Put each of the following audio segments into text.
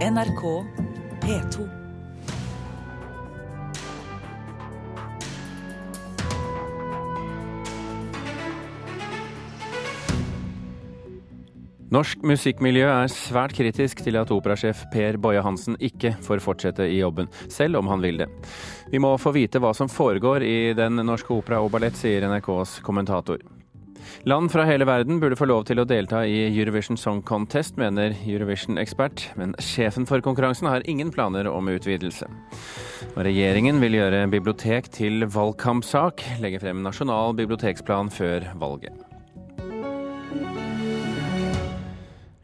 NRK P2. Norsk musikkmiljø er svært kritisk til at operasjef Per Boje Hansen ikke får fortsette i jobben, selv om han vil det. Vi må få vite hva som foregår i Den norske opera og ballett, sier NRKs kommentator. Land fra hele verden burde få lov til å delta i Eurovision Song Contest, mener Eurovision-ekspert, men sjefen for konkurransen har ingen planer om utvidelse. Og regjeringen vil gjøre bibliotek til valgkampsak, legge frem nasjonal biblioteksplan før valget.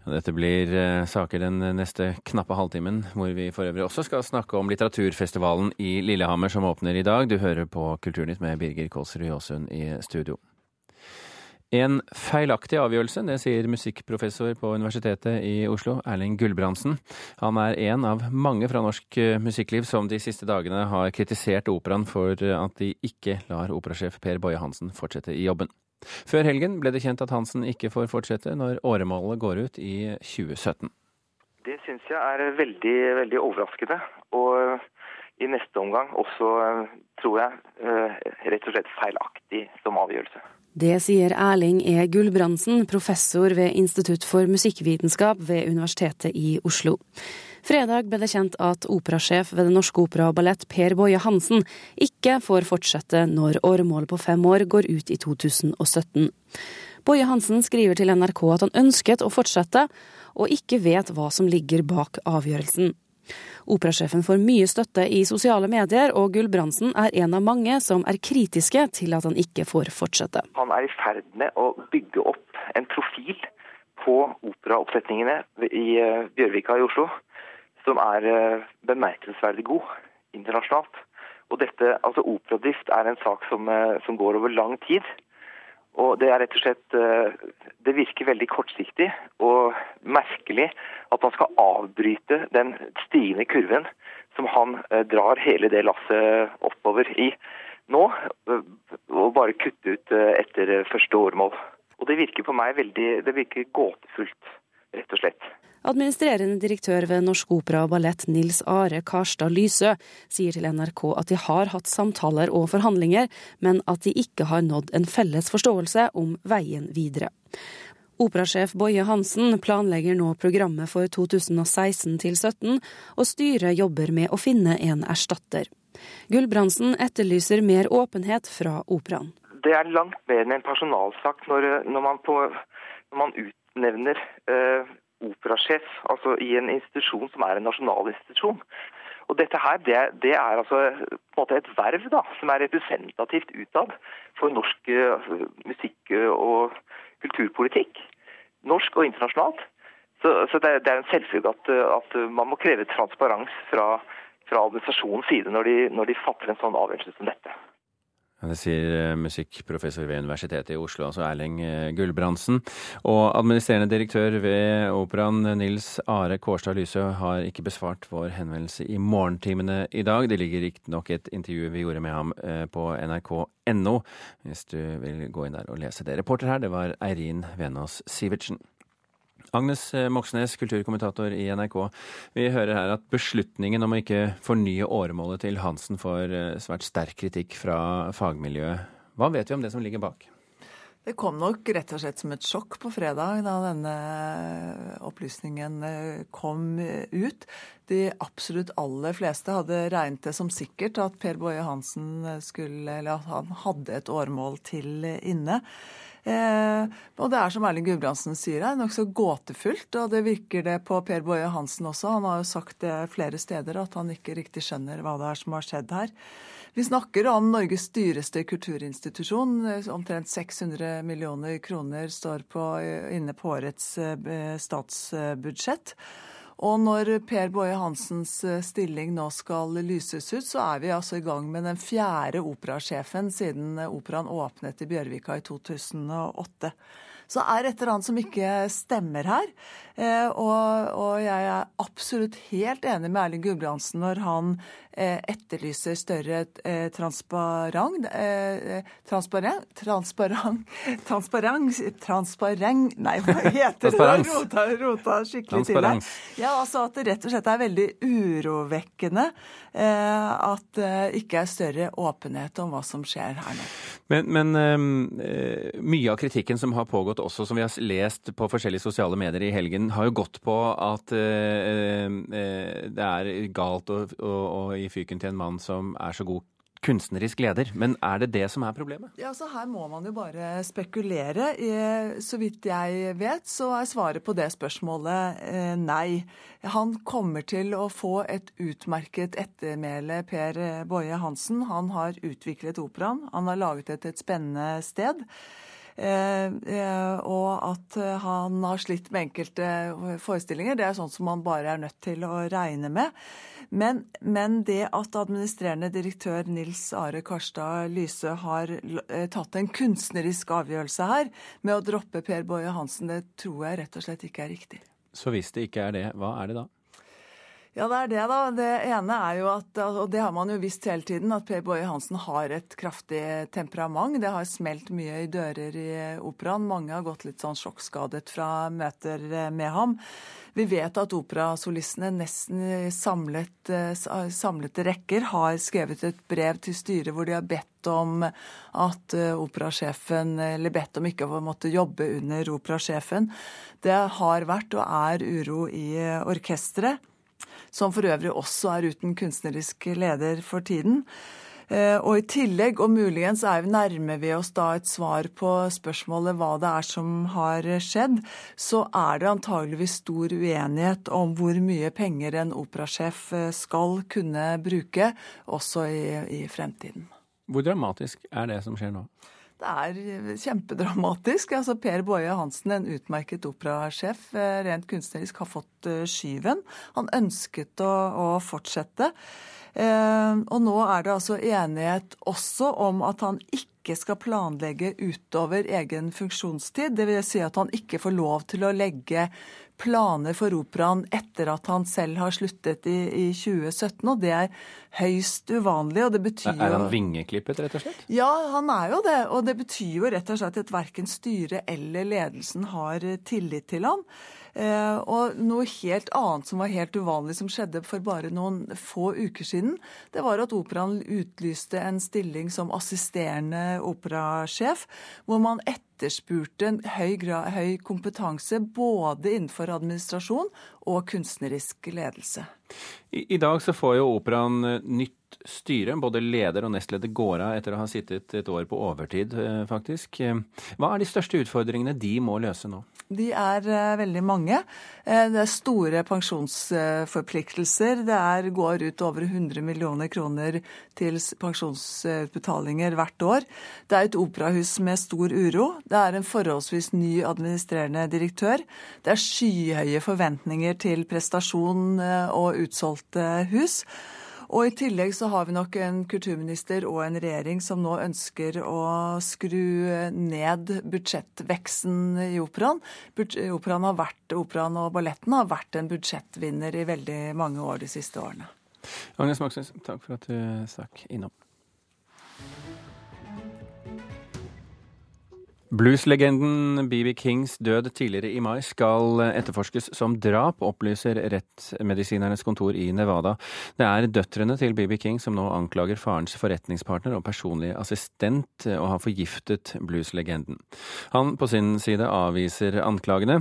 Dette blir eh, saker den neste knappe halvtimen, hvor vi for øvrig også skal snakke om litteraturfestivalen i Lillehammer som åpner i dag. Du hører på Kulturnytt med Birger Kolsrud Jåsund i studio. En feilaktig avgjørelse, det sier musikkprofessor på Universitetet i Oslo, Erling Gulbrandsen. Han er en av mange fra norsk eh, musikkliv som de siste dagene har kritisert operaen for at de ikke lar operasjef Per Boje Hansen fortsette i jobben. Før helgen ble det kjent at Hansen ikke får fortsette når åremålet går ut i 2017. Det syns jeg er veldig, veldig overraskende. Og i neste omgang også, tror jeg, eh, rett og slett feilaktig som avgjørelse. Det sier Erling E. Gulbrandsen, professor ved Institutt for musikkvitenskap ved Universitetet i Oslo. Fredag ble det kjent at operasjef ved Den norske opera og ballett Per Boje Hansen ikke får fortsette når åremålet på fem år går ut i 2017. Boje Hansen skriver til NRK at han ønsket å fortsette, og ikke vet hva som ligger bak avgjørelsen. Operasjefen får mye støtte i sosiale medier, og Gulbrandsen er en av mange som er kritiske til at han ikke får fortsette. Han er i ferd med å bygge opp en profil på operaoppsetningene i eh, Bjørvika i Oslo som er eh, bemerkelsesverdig god internasjonalt. Og dette, altså Operadrift er en sak som, eh, som, går over lang tid. Og det er rett og slett eh, Det virker veldig kortsiktig og merkelig at man skal avbryte den stigende kurven som han drar hele det lasset oppover i nå, og bare kutte ut etter første årmål. Og det virker på meg veldig Det virker gåtefullt, rett og slett. Administrerende direktør ved Norsk Opera og Ballett Nils Are Karstad Lysø sier til NRK at de har hatt samtaler og forhandlinger, men at de ikke har nådd en felles forståelse om veien videre. Operasjef Boje Hansen planlegger nå programmet for 2016 2017, og styret jobber med å finne en erstatter. Gulbrandsen etterlyser mer åpenhet fra operaen. Det er langt mer enn en personalsak når, når, man, på, når man, utnevner eh, operasjef, altså i en institusjon som er en nasjonal institusjon. Og dette her, det, det er altså på en måte et verv da, som er representativt utad for norsk altså, musikk- og kulturpolitikk. Norsk og internasjonalt. Så, så det, det, er en selvfølge at, at, man må kreve transparens fra, fra administrasjonens side når de, når de fatter en sånn avgjørelse som dette. Det sier eh, musikkprofessor ved Universitetet i Oslo, altså Erling eh, Gulbrandsen. Og administrerende direktør ved Operaen, Nils Are Kårstad Lysø, har ikke besvart vår henvendelse i morgentimene i dag. Det ligger riktignok et intervju vi gjorde med ham eh, på nrk.no, hvis du vil gå inn der og lese det. Reporter her, det var Eirin Venås Sivertsen. Agnes eh, Moxnes, kulturkommentator i NRK. Vi hører her at beslutningen om å ikke fornye åremålet til Hansen får eh, svært sterk kritikk fra fagmiljøet. Hva vet vi om det som ligger bak? Det kom nok rett og slett som et sjokk på fredag da denne opplysningen eh, kom ut. De absolutt aller fleste hadde regnet det som sikkert at Per Boje Hansen skulle, eller at han hadde et åremål til inne. Eh, og det er som Erling Gudbrandsen sier her, nokså gåtefullt. Og det virker det på Per Boje Hansen også. Han har jo sagt det flere steder at han ikke riktig skjønner hva det er som har skjedd her. Vi snakker om Norges dyreste kulturinstitusjon. Omtrent 600 millioner kroner står på, inne på årets eh, statsbudsjett. Og når Per Boje Hansens eh, stilling nå skal lyses ut, så er vi altså i gang med den fjerde operasjefen siden operaen åpnet i Bjørvika i 2008. Så er et eller annet som ikke stemmer her. Eh, og, og, jeg er absolutt helt enig med Erling Gulbrandsen når han eh, etterlyser større eh, transparent eh, Transparent Transparent Transparent Transparent Nei, hva heter det? Rota, rota skikkelig til her. Ja, altså At det rett og slett er veldig urovekkende eh, at det ikke er større åpenhet om hva som skjer her nå. Men, men uh, mye av kritikken som har pågått også, som vi har lest på forskjellige sosiale medier i helgen, har jo gått på at eh, uh, det er galt å, å, å gi fyken til en mann som er så god kunstnerisk leder. Men er det det som er problemet? Ja, så Her må man jo bare spekulere. Så vidt jeg vet, så er svaret på det spørsmålet nei. Han kommer til å få et utmerket ettermæle, Per Boje Hansen. Han har utviklet operaen. Han har laget det til et spennende sted. Eh, eh, og at han har slitt med enkelte forestillinger, det er sånn som man bare er nødt til å regne med. Men, men det at administrerende direktør Nils Are Karstad Lyse har eh, tatt en kunstnerisk avgjørelse her med å droppe Per Boje Hansen, det tror jeg rett og slett ikke er riktig. Så hvis det ikke er det, hva er det da? Ja, det er det, da. Det ene er jo at, og det har man jo visst hele tiden, at Per Boje Hansen har et kraftig temperament. Det har smelt mye i dører i operaen. Mange har gått litt sånn sjokkskadet fra møter med ham. Vi vet at operasolistene nesten i samlet, samlete rekker har skrevet et brev til styret hvor de har bedt om at operasjefen Eller bedt om ikke å måtte jobbe under operasjefen. Det har vært og er uro i orkesteret som for øvrig også er uten kunstnerisk leder for tiden. Eh, og i tillegg, og muligens er vi nærmer vi oss da et svar på spørsmålet hva det er som har skjedd, så er det antageligvis stor uenighet om hvor mye penger en operasjef eh, skal kunne bruke, også i, i fremtiden. Hvor dramatisk er det som skjer nå? Det er kjempedramatisk. Altså, per Boje Hansen, en utmerket operasjef, eh, rent kunstnerisk, har fått eh, skyven. Han ønsket å, å fortsette. Eh, og nå er det altså enighet også om at han ikke skal planlegge utover egen funksjonstid. Dvs. Si at han ikke får lov til å legge planer for operaen etter at han selv har sluttet i, i 2017, og det er høyst uvanlig. og det betyr jo... Er han vingeklippet, rett og slett? Ja, han er jo det. Og det betyr jo rett og slett at verken styret eller ledelsen har tillit til ham. Eh, og noe helt annet som var helt uvanlig som skjedde for bare noen få uker siden, det var at operaen utlyste en stilling som assisterende operasjef, hvor man etterspurte en høy, høy kompetanse både innenfor administrasjon og kunstnerisk ledelse. I, I, dag så får jo operaen eh, nytt styre. Både leder og nestleder går av etter å ha sittet et år på overtid, eh, faktisk. Hva er de største utfordringene de må løse nå? De er uh, veldig mange. Det er store pensjonsforpliktelser. Det går ut over 100 millioner kroner til pensjonsutbetalinger hvert år. Det er et operahus med stor uro. Det er en forholdsvis ny administrerende direktør. Det er skyhøye forventninger til prestasjon og utsolgte hus. Og i tillegg så har vi nok en kulturminister og en regjering som nå ønsker å skru ned budsjettveksten i operaen. Operaen, vært, operaen og balletten har vært en budsjettvinner i veldig mange år de siste årene. Agnes Moxnes, takk for at du stakk innom. Blueslegenden BB Kings død tidligere i mai skal etterforskes som drap, opplyser Rettsmedisinernes kontor i Nevada. Det er døtrene til BB King som nå anklager farens forretningspartner og personlige assistent å ha forgiftet blueslegenden. Han på sin side avviser anklagene,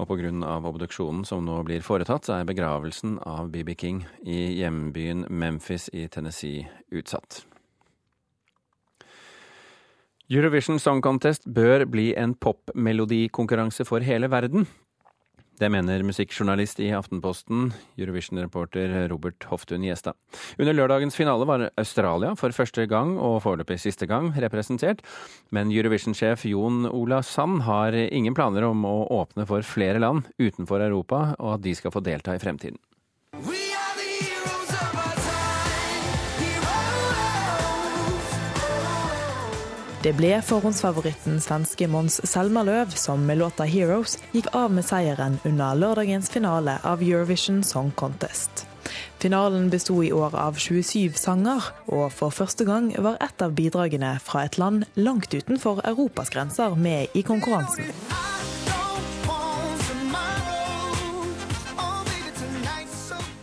og pga. obduksjonen som nå blir foretatt, er begravelsen av BB King i hjembyen Memphis i Tennessee utsatt. Eurovision Song Contest bør bli en popmelodikonkurranse for hele verden. Det mener musikkjournalist i Aftenposten, Eurovision-reporter Robert Hoftun Gjestad. Under lørdagens finale var Australia for første gang, og foreløpig siste gang, representert. Men Eurovision-sjef Jon Ola Sand har ingen planer om å åpne for flere land utenfor Europa, og at de skal få delta i fremtiden. Det ble forhåndsfavoritten svenske Mons Selmerløv som med låta 'Heroes' gikk av med seieren under lørdagens finale av Eurovision Song Contest. Finalen besto i år av 27 sanger, og for første gang var et av bidragene fra et land langt utenfor Europas grenser med i konkurransen.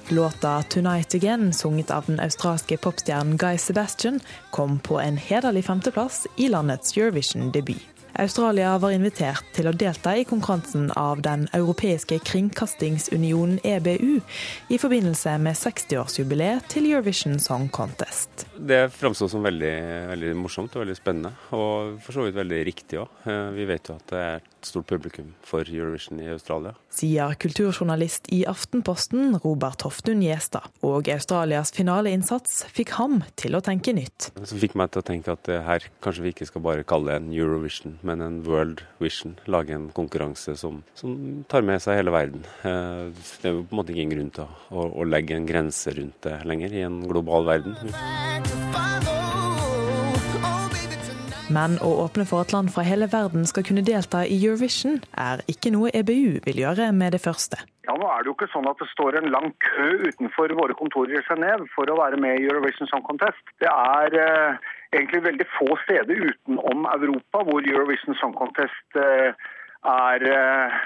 Låta 'Tonight Again', sunget av den australske popstjernen Guy Sebastian, kom på en hederlig femteplass i landets Eurovision-debut. Australia var invitert til å delta i konkurransen av Den europeiske kringkastingsunionen, EBU, i forbindelse med 60-årsjubileet til Eurovision Song Contest. Det framsto som veldig, veldig, morsomt og veldig spennende, og for så vidt veldig riktig òg. Eh, vi vet jo at det er et stort publikum for Eurovision i Australia. Sier kulturjournalist i Aftenposten Robert Hoftun Gjestad. Og Australias finaleinnsats fikk ham til å tenke nytt. Som fikk meg til å tenke at her kanskje vi ikke skal bare kalle det en Eurovision, men en World Vision. Lage en konkurranse som, som tar med seg hele verden. Eh, det er jo på en måte ingen grunn til å, å, å legge en grense rundt det lenger i en global verden. Men å åpne for at land fra hele verden skal kunne delta i Eurovision, er ikke noe EBU vil gjøre med det første. Ja, nå er det jo ikke sånn at det står en lang kø utenfor våre kontorer i Genéve for å være med i Eurovision Song Contest. Det er eh, egentlig veldig få steder utenom Europa hvor Eurovision Song Contest eh, er eh,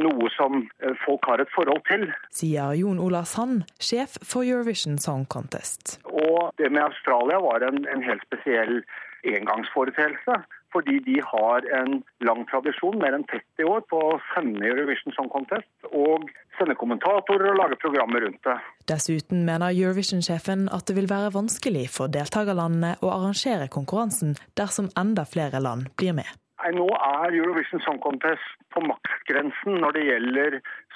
noe som eh, folk har et forhold til. Sier Jon Ola Sand, sjef for Eurovision Song Contest. Og det med Australia var en, en helt spesiell engangsforeteelse. Fordi de har en lang tradisjon, mer enn 30 år, på å sende Eurovision Song Contest. Og sende kommentatorer og lage programmer rundt det. Dessuten mener Eurovision-sjefen at det vil være vanskelig for deltakerlandene å arrangere konkurransen dersom enda flere land blir med. Nå er Eurovision Song Contest på maksgrensen når det gjelder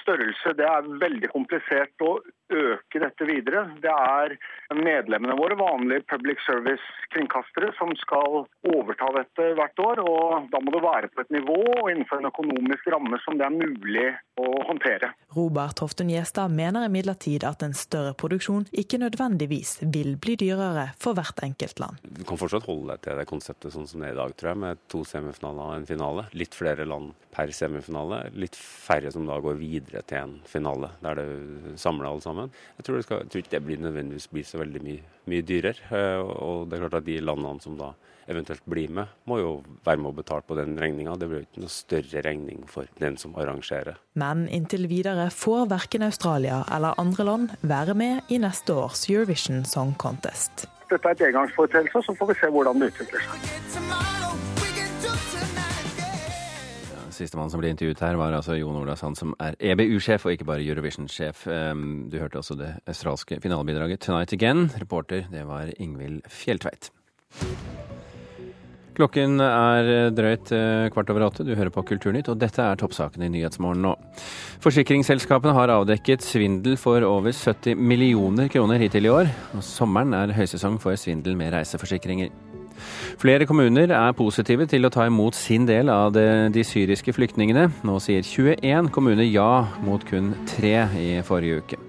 størrelse. Det er veldig komplisert å øke dette videre. Det er medlemmene våre, vanlige public service-kringkastere, som skal overta dette hvert år. og Da må det være på et nivå og innenfor en økonomisk ramme som det er mulig å håndtere. Robert Hoftun Gjestad mener imidlertid at en større produksjon ikke nødvendigvis vil bli dyrere for hvert enkelt land. Du kan fortsatt holde deg til det konseptet sånn som det er i dag, tror jeg, med to semifinaler og en finale. Litt flere land per semifinale. Litt færre som da går videre til en finale, der det samler alle sammen. Jeg tror, skal, jeg tror ikke det blir nødvendigvis blir så veldig mye, mye dyrere. Eh, og det er klart at de landene som da eventuelt blir med, må jo være med og betale på den regninga. Det blir jo ikke noe større regning for den som arrangerer. Men inntil videre får verken Australia eller andre land være med i neste års Eurovision Song Contest. Dette er et engangsforeteelse, så får vi se hvordan det utvikler seg. Sistemann som ble intervjuet her, var altså Jon Ola Sand, som er EBU-sjef og ikke bare Eurovision-sjef. Ehm, du hørte også det australske finalebidraget 'Tonight Again'. Reporter, det var Ingvild Fjelltveit. Klokken er drøyt eh, kvart over åtte. Du hører på Kulturnytt, og dette er toppsakene i Nyhetsmorgen nå. Forsikringsselskapene har avdekket svindel for over 70 millioner kroner hittil i år. Og sommeren er høysesong for svindel med reiseforsikringer. Flere kommuner er positive til å ta imot sin del av de, de syriske flyktningene. Nå sier 21 kommuner ja, mot kun tre i forrige uke.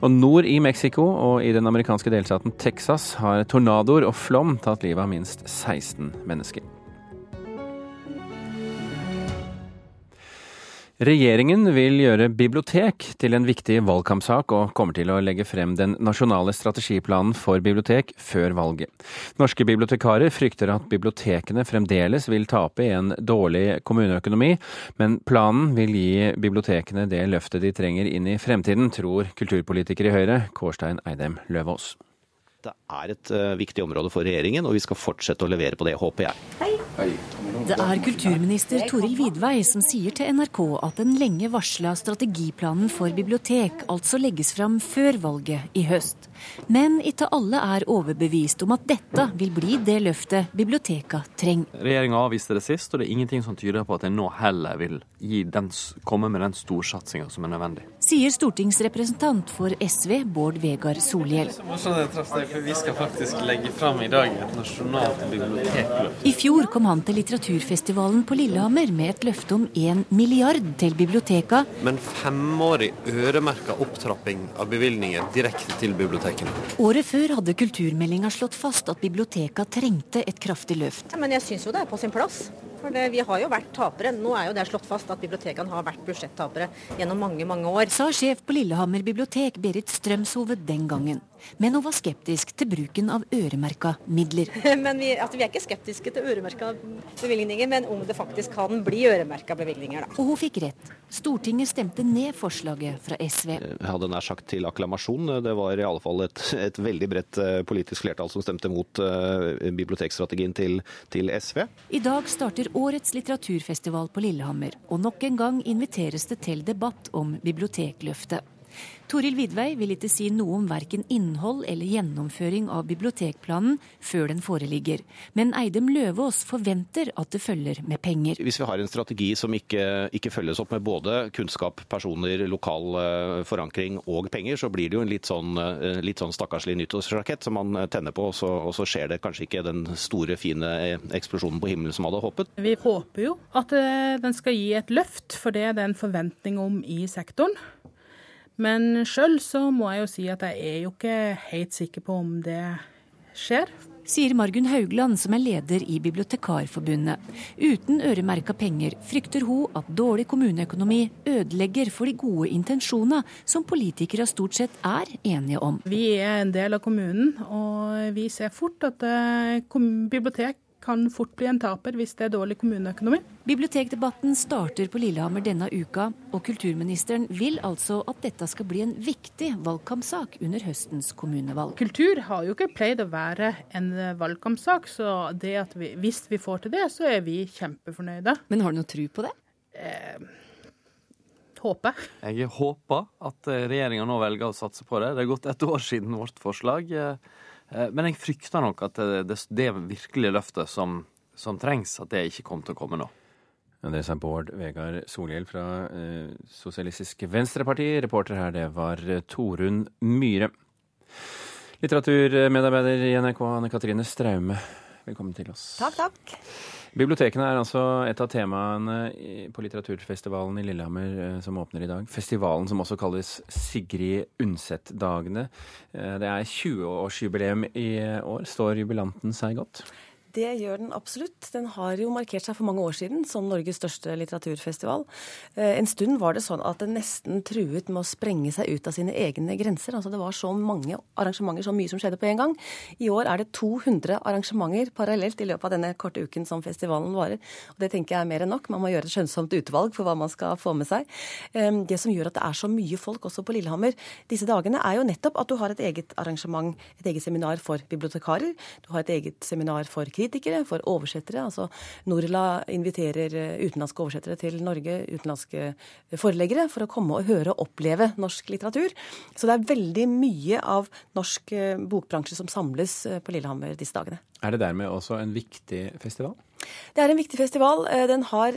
Og Nord i Mexico og i den amerikanske delstaten Texas har tornadoer og flom tatt livet av minst 16 mennesker. Regjeringen vil gjøre bibliotek til en viktig valgkampsak, og kommer til å legge frem den nasjonale strategiplanen for bibliotek før valget. Norske bibliotekarer frykter at bibliotekene fremdeles vil tape i en dårlig kommuneøkonomi, men planen vil gi bibliotekene det løftet de trenger inn i fremtiden, tror kulturpolitiker i Høyre, Kårstein Eidem Løvaas. Det er et uh, viktig område for regjeringen, og vi skal fortsette å levere på det, håper jeg. Hei. Hei. Det er kulturminister Toril Vidvei som sier til NRK at den lenge varsla strategiplanen for bibliotek altså legges fram før valget i høst. Men ikke alle er overbevist om at dette vil bli det løftet biblioteka trenger. Regjeringa avviste det sist, og det er ingenting som tyder på at en nå heller vil den, komme med den storsatsinga som er nødvendig. Sier stortingsrepresentant for SV Bård Vegar Solhjell. Vi skal faktisk legge fram i dag et nasjonalt bibliotekløft. I fjor kom han til litteraturfestivalen på Lillehammer med et løfte om én milliard til biblioteka. Men femårig øremerka opptrapping av bevilgninger direkte til bibliotekene. Året før hadde kulturmeldinga slått fast at biblioteka trengte et kraftig løft. Men jeg syns jo det er på sin plass. For det, vi har jo vært tapere. Nå er jo det slått fast at bibliotekene har vært budsjettapere gjennom mange, mange år. Sa sjef på Lillehammer bibliotek Berit Strømshove den gangen. Men hun var skeptisk til bruken av øremerka midler. men vi, altså, vi, er ikke skeptiske til øremerka bevilgninger, men om det faktisk kan bli øremerka bevilgninger, da. Og hun fikk rett. Stortinget stemte ned forslaget fra SV. Jeg hadde nær sagt til akklamasjon. Det var i alle fall et, et veldig bredt eh, politisk flertall som stemte mot uh, bibliotekstrategien til, til SV. I dag starter årets litteraturfestival på Lillehammer, og nok en gang inviteres det til debatt om bibliotekløftet. Toril Vidvei vil ikke si noe om verken innhold eller gjennomføring av bibliotekplanen før den foreligger, men Eidem Løvaas forventer at det følger med penger. Hvis vi har en strategi som ikke, ikke følges opp med både kunnskap, personer, lokal uh, forankring og penger, så blir det jo en litt sånn, uh, litt sånn stakkarslig nyttårsrakett som man tenner på, og så, og så, skjer det kanskje ikke den store, fine eksplosjonen på himmelen som hadde håpet. Vi håper jo at den skal gi et løft, for det er det en forventning om i sektoren. Men sjøl så må jeg jo si at jeg er jo ikke helt sikker på om det skjer. Sier Margunn Haugland, som er leder i Bibliotekarforbundet. Uten øremerka penger frykter hun at dårlig kommuneøkonomi ødelegger for de gode intensjonene som politikere stort sett er enige om. Vi er en del av kommunen, og vi ser fort at eh, bibliotek kan fort bli en taper hvis det er dårlig kommuneøkonomi. Bibliotekdebatten starter på Lillehammer denne uka, og kulturministeren vil altså at dette skal bli en viktig valgkampsak under høstens kommunevalg. Kultur har jo ikke pleid å være en valgkampsak, så vi, hvis vi får til det, så er vi kjempefornøyde. Men har du noe tro på det? Eh, håper. Jeg håper at regjeringa nå velger å satse på det. Det er gått et år siden vårt forslag. Eh, men jeg frykter nok at det, det, virkelige løftet som, som, trengs, at det ikke kommer til å komme nå. Det sa Bård Vegard Solhjell fra eh, Sosialistisk Venstreparti. Reporter her, det var eh, Torunn Myhre. Litteraturmedarbeider i NRK, Anne Katrine Straume, velkommen til oss. Takk, takk. Bibliotekene er altså et av temaene på litteraturfestivalen i Lillehammer eh, som åpner i dag. Festivalen som også kalles Sigrid Undset-dagene. Eh, det er 20-årsjubileum i år. Står jubilanten seg godt? Det gjør den absolutt. Den har jo markert seg for mange år siden som Norges største litteraturfestival. Eh, en stund var det sånn at den nesten truet med å sprenge seg ut av sine egne grenser. Altså Det var så mange arrangementer, så mye som skjedde på en gang. I år er det 200 arrangementer parallelt i løpet av denne korte uken som festivalen varer. Og Det tenker jeg er mer enn nok. Man må gjøre et skjønnsomt utvalg for hva man skal få med seg. Eh, det som gjør at det er så mye folk også på Lillehammer disse dagene, er jo nettopp at du har et eget arrangement, et eget seminar for bibliotekarer. Du har et eget seminar for kritikere kritikere, for oversettere. Altså Norla inviterer eh, utenlandske oversettere til Norge, utenlandske forleggere, for å komme og høre og oppleve norsk litteratur. Så det er veldig mye av norsk eh, bokbransje som samles eh, på Lillehammer disse dagene. Er det dermed også en viktig festival? Det er en viktig festival. Den har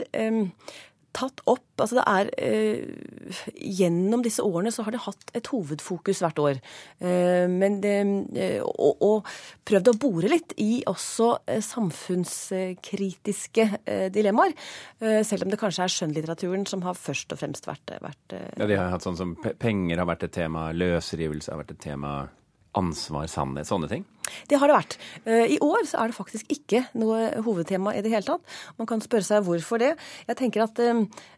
tatt opp altså det er, eh, Gjennom disse årene så har det hatt et hovedfokus hvert år. Eh, men det, eh, og, og, prøvd å bore litt i også eh, samfunnskritiske eh, dilemmaer. Eh, selv om det kanskje er skjønnlitteraturen som har først og fremst vært, vært Ja, De har hatt sånn som penger har vært et tema, løsrivelse har vært et tema, ansvar, sannhet, sånne ting? Det har det vært. I år så er det faktisk ikke noe hovedtema i det hele tatt. Man kan spørre seg hvorfor det. Jeg tenker at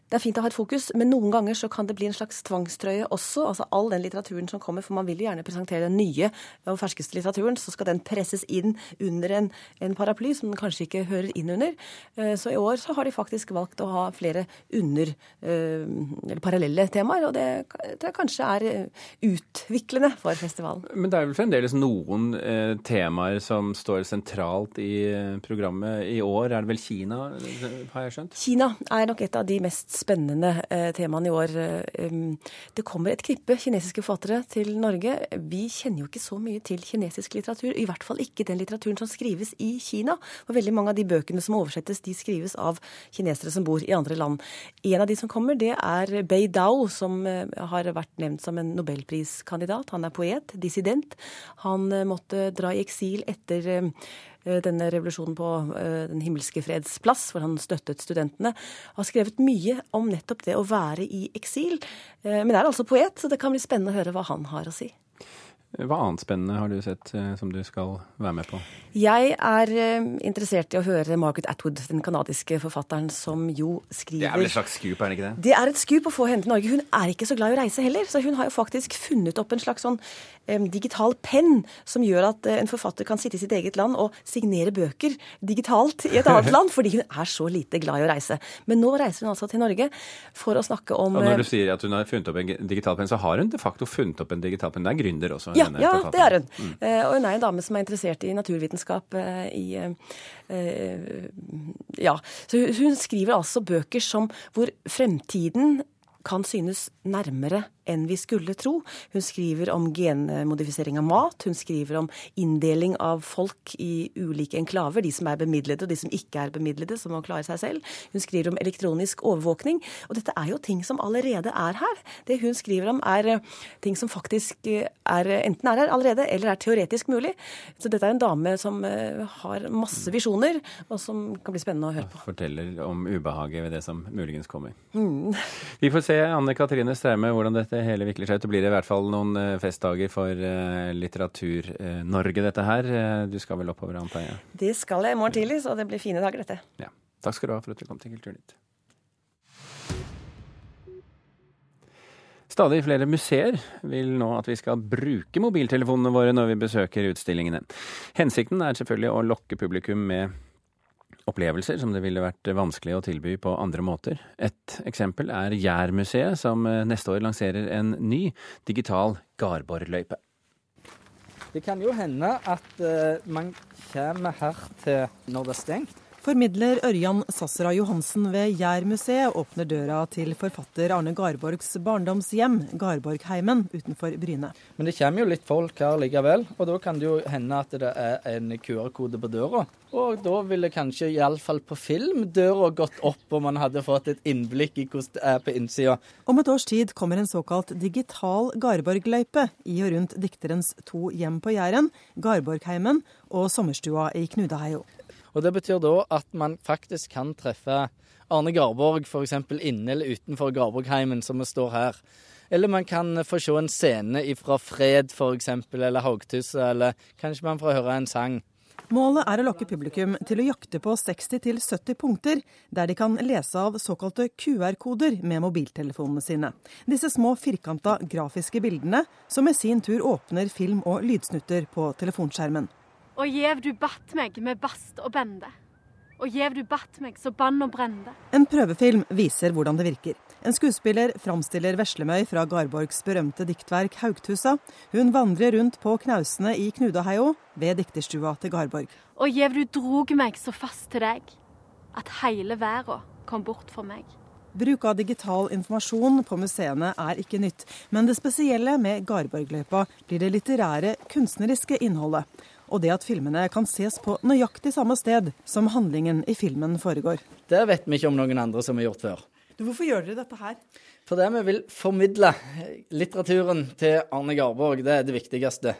det er fint å ha et fokus, men noen ganger så kan det bli en slags tvangstrøye også. Altså all den litteraturen som kommer, for man vil jo gjerne presentere den nye og ferskeste litteraturen, så skal den presses inn under en, en paraply som den kanskje ikke hører inn under. Eh, så i år så har de faktisk valgt å ha flere under, eh, eller parallelle temaer, og det tror jeg kanskje er eh, utviklende for festivalen. Men det er vel fremdeles noen temaer som står sentralt i programmet. I år er det vel Kina, har jeg skjønt? Kina er nok et av de mest spennende eh, temaene i år. Eh, det kommer et knippe kinesiske forfattere til Norge. Vi kjenner jo ikke så mye til kinesisk litteratur, i hvert fall ikke den litteraturen som skrives i Kina. For veldig mange av de bøkene som oversettes, de skrives av kinesere som bor i andre land. En av de som kommer, det er Bei Dao, som eh, har vært nevnt som en nobelpriskandidat. Han er poet, dissident. Han måtte dra i eksil etter denne revolusjonen på Den himmelske freds plass, hvor han støttet studentene, har skrevet mye om nettopp det å være i eksil. Men er altså poet, så det kan bli spennende å høre hva han har å si. Hva annet spennende har du sett eh, som du skal være med på? Jeg er eh, interessert i å høre Margaret Atwood, den canadiske forfatteren som jo skriver Det er vel et slags skup, er det ikke det? Det er et skup å få henne til Norge. Hun er ikke så glad i å reise heller, så hun har jo faktisk funnet opp en slags sånn digital penn som gjør at uh, en forfatter kan sitte i sitt eget land og signere bøker digitalt i et annet land, fordi hun er så lite glad i å reise. Men nå reiser hun altså til Norge for å snakke om Og når du sier at hun har funnet opp en digital penn, så har hun de facto funnet opp en digital penn. Det er gründer også. Ja, ja det er hun. Mm. Uh, og hun er en dame som er interessert i naturvitenskap i Ja. Så hun skriver altså bøker som hvor fremtiden kan synes nærmere enn vi skulle tro. Hun skriver om genmodifisering av mat, hun skriver om inndeling av folk i ulike enklaver, de som er bemidlede og de som ikke er bemidlede, som må klare seg selv. Hun skriver om elektronisk overvåkning. Og dette er jo ting som allerede er her. Det hun skriver om er eh, ting som faktisk eh, er, enten er her allerede, eller er teoretisk mulig. Så dette er en dame som eh, har masse visjoner, og som kan bli spennende å høre på. Forteller om ubehaget ved det som muligens kommer. Mm. Vi får se, Anne Katrine Straume, hvordan dette hele vikler seg ut. Det blir i hvert fall noen eh, festdager for uh, Litteratur-Norge, dette her. Eh, du skal vel oppover, antar jeg? Det skal jeg i morgen tidlig, så det blir fine dager, dette. Ja. Takk skal du ha for at du kom til Kulturnytt. Stadig flere museer vil nå at vi skal bruke mobiltelefonene våre når vi besøker utstillingene. Hensikten er selvfølgelig å lokke publikum med opplevelser som det ville vært vanskelig å tilby på andre måter. Et eksempel er Jærmuseet, som eh, neste år lanserer en ny digital Garborløype. Det kan jo hende at uh, man kommer her til når det er stengt. Formidler Ørjan Sassera Johansen ved Jærmuseet åpner døra til forfatter Arne Garborgs barndomshjem, Garborgheimen, utenfor Bryne. Men det kommer jo litt folk her likevel, og da kan det jo hende at det er en QR-kode på døra. Og da ville kanskje, iallfall på film, døra gått opp, og man hadde fått et innblikk i hvordan det er på innsida. Om et års tid kommer en såkalt digital Garborgløype i og rundt dikterens to hjem på Jæren, Garborgheimen og sommerstua i Knudaheio. Og Det betyr da at man faktisk kan treffe Arne Garborg f.eks. inne eller utenfor Garborgheimen, som vi står her. Eller man kan få se en scene fra Fred f.eks., eller Haugtusse, eller kanskje man får høre en sang. Målet er å lokke publikum til å jakte på 60-70 punkter, der de kan lese av såkalte QR-koder med mobiltelefonene sine. Disse små firkanta grafiske bildene, som i sin tur åpner film- og lydsnutter på telefonskjermen. Og gjev du batt meg med bast og bende. Og gjev du batt meg så bann og brende. En prøvefilm viser hvordan det virker. En skuespiller framstiller Veslemøy fra Garborgs berømte diktverk 'Haugtusa'. Hun vandrer rundt på knausene i Knudaheio ved dikterstua til Garborg. Og gjev du drog meg så fast til deg, at heile verda kom bort for meg. Bruk av digital informasjon på museene er ikke nytt, men det spesielle med Garborgløypa blir det litterære, kunstneriske innholdet og det at filmene kan ses på nøyaktig samme sted som handlingen i filmen foregår. Det vet vi ikke om noen andre som har gjort før. Du, hvorfor gjør dere dette her? Fordi vi vil formidle litteraturen til Arne Garborg. Det er det viktigste.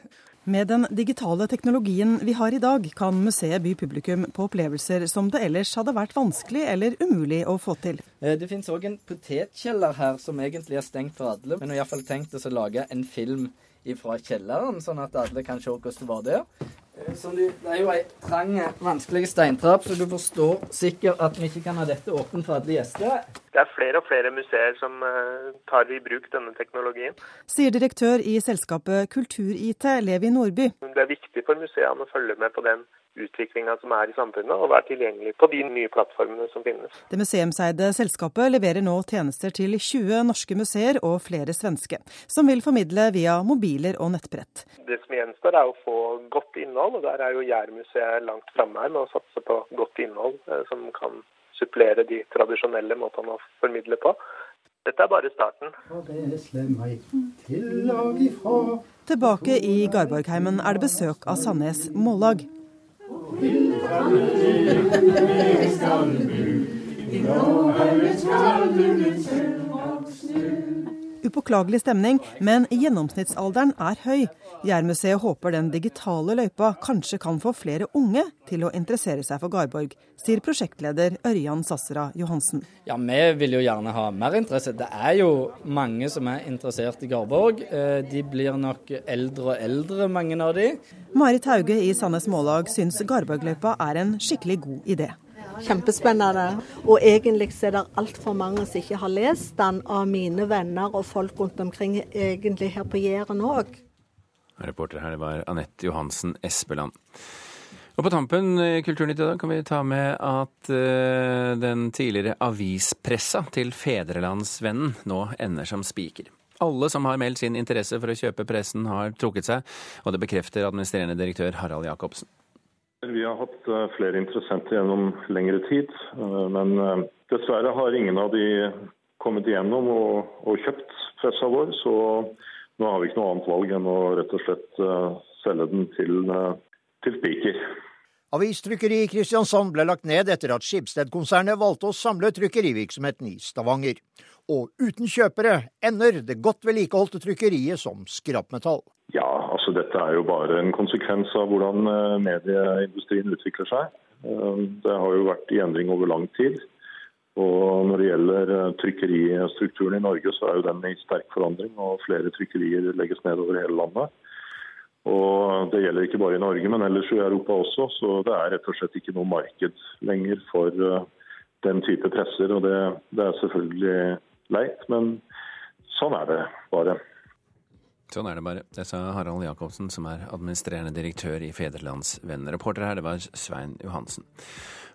Med den digitale teknologien vi har i dag, kan museet by publikum på opplevelser som det ellers hadde vært vanskelig eller umulig å få til. Eh, det finnes òg en potetkjeller her som egentlig er stengt for alle. Men har iallfall tenkt oss å lage en film fra kjelleren, sånn at alle kan se hvordan det var der. Som du, det er jo ei trang, vanskelig steintrapp, så du forstår sikkert at vi ikke kan ha dette åpent for alle gjester. Det er flere og flere museer som uh, tar i bruk denne teknologien. Sier direktør i selskapet Kultur-IT, Levi Nordby. Det er viktig for museene å følge med på den utviklinga som er i samfunnet, og være tilgjengelig på de nye plattformene som finnes. Det museumseide selskapet leverer nå tjenester til 20 norske museer og flere svenske, som vil formidle via mobiler og nettbrett. Det som gjenstår er å få godt innhold, og der er jo Jærmuseet langt framme her med å satse på godt innhold eh, som kan supplere de tradisjonelle måtene å formidle på. Dette er bare starten. Tilbake i Garborgheimen er det besøk av Sandnes Mållag. Og til det skal du, i blåbærets kalde luft selv og snu upåklagelig stemning, men gjennomsnittsalderen er høy. Jærmuseet håper den digitale løypa kanskje kan få flere unge til å interessere seg for Garborg, sier prosjektleder Ørjan Sassera Johansen. Ja, Vi vil jo gjerne ha mer interesse. Det er jo mange som er interessert i Garborg. Eh, de blir nok eldre og eldre, mange av de. Marit Hauge i Sandnes Mållag syns Garborgløypa er en skikkelig god idé. Kjempespennende. Og egentlig er det altfor mange som ikke har lest den, av mine venner og folk rundt omkring, egentlig her på Jæren òg. Reporter her var Anette Johansen Espeland. Og på tampen i Kulturnytt i dag kan vi ta med at uh, den tidligere avispressa til Fedrelandsvennen nå ender som spiker. Alle som har meldt sin interesse for å kjøpe pressen, har trukket seg, og det bekrefter administrerende direktør Harald Jacobsen. Vi har hatt uh, flere interessenter gjennom lengre tid, uh, men dessverre har ingen av de kommet igjennom og, og kjøpt pressa vår. så nå har vi ikke noe annet valg enn å rett og slett selge den til, til Spiker. Avistrykkeri i Kristiansand ble lagt ned etter at Skibsted-konsernet valgte å samle trykkerivirksomheten i Stavanger. Og uten kjøpere ender det godt vedlikeholdte trykkeriet som skrapmetall. Ja, altså dette er jo bare en konsekvens av hvordan eh, medieindustrien utvikler seg. Det har jo vært i endring over lang tid. Og Når det gjelder eh, trykkeristrukturen i Norge, så er jo den i sterk forandring. og Flere trykkerier legges ned over hele landet. Og Det gjelder ikke bare i Norge, men ellers i Europa også. Så det er rett og slett ikke noe marked lenger for eh, den type presser. og Det, det er selvfølgelig leit, men sånn er det bare. Sånn er det bare. Det sa Harald Jacobsen, som er administrerende direktør i Federlandsvennen. Reporter her, det var Svein Johansen.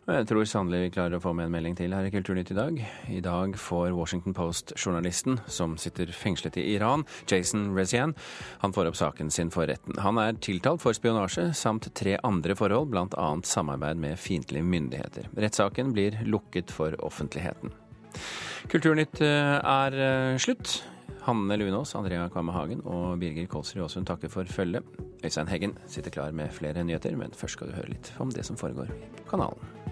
Jeg tror sannelig vi klarer å få med en melding til her i Kulturnytt i dag. I dag får Washington Post-journalisten som sitter fengslet i Iran, Jason Rezian, han får opp saken sin for retten. Han er tiltalt for spionasje samt tre andre forhold, bl.a. samarbeid med fiendtlige myndigheter. Rettssaken blir lukket for offentligheten. Kulturnytt eh, er eh, slutt. Hanne Lunås, Andrea Kvamme Hagen og Birger Kolsrud Aasund takker for følget. Øystein Heggen sitter klar med flere nyheter, men først skal du høre litt om det som foregår på kanalen.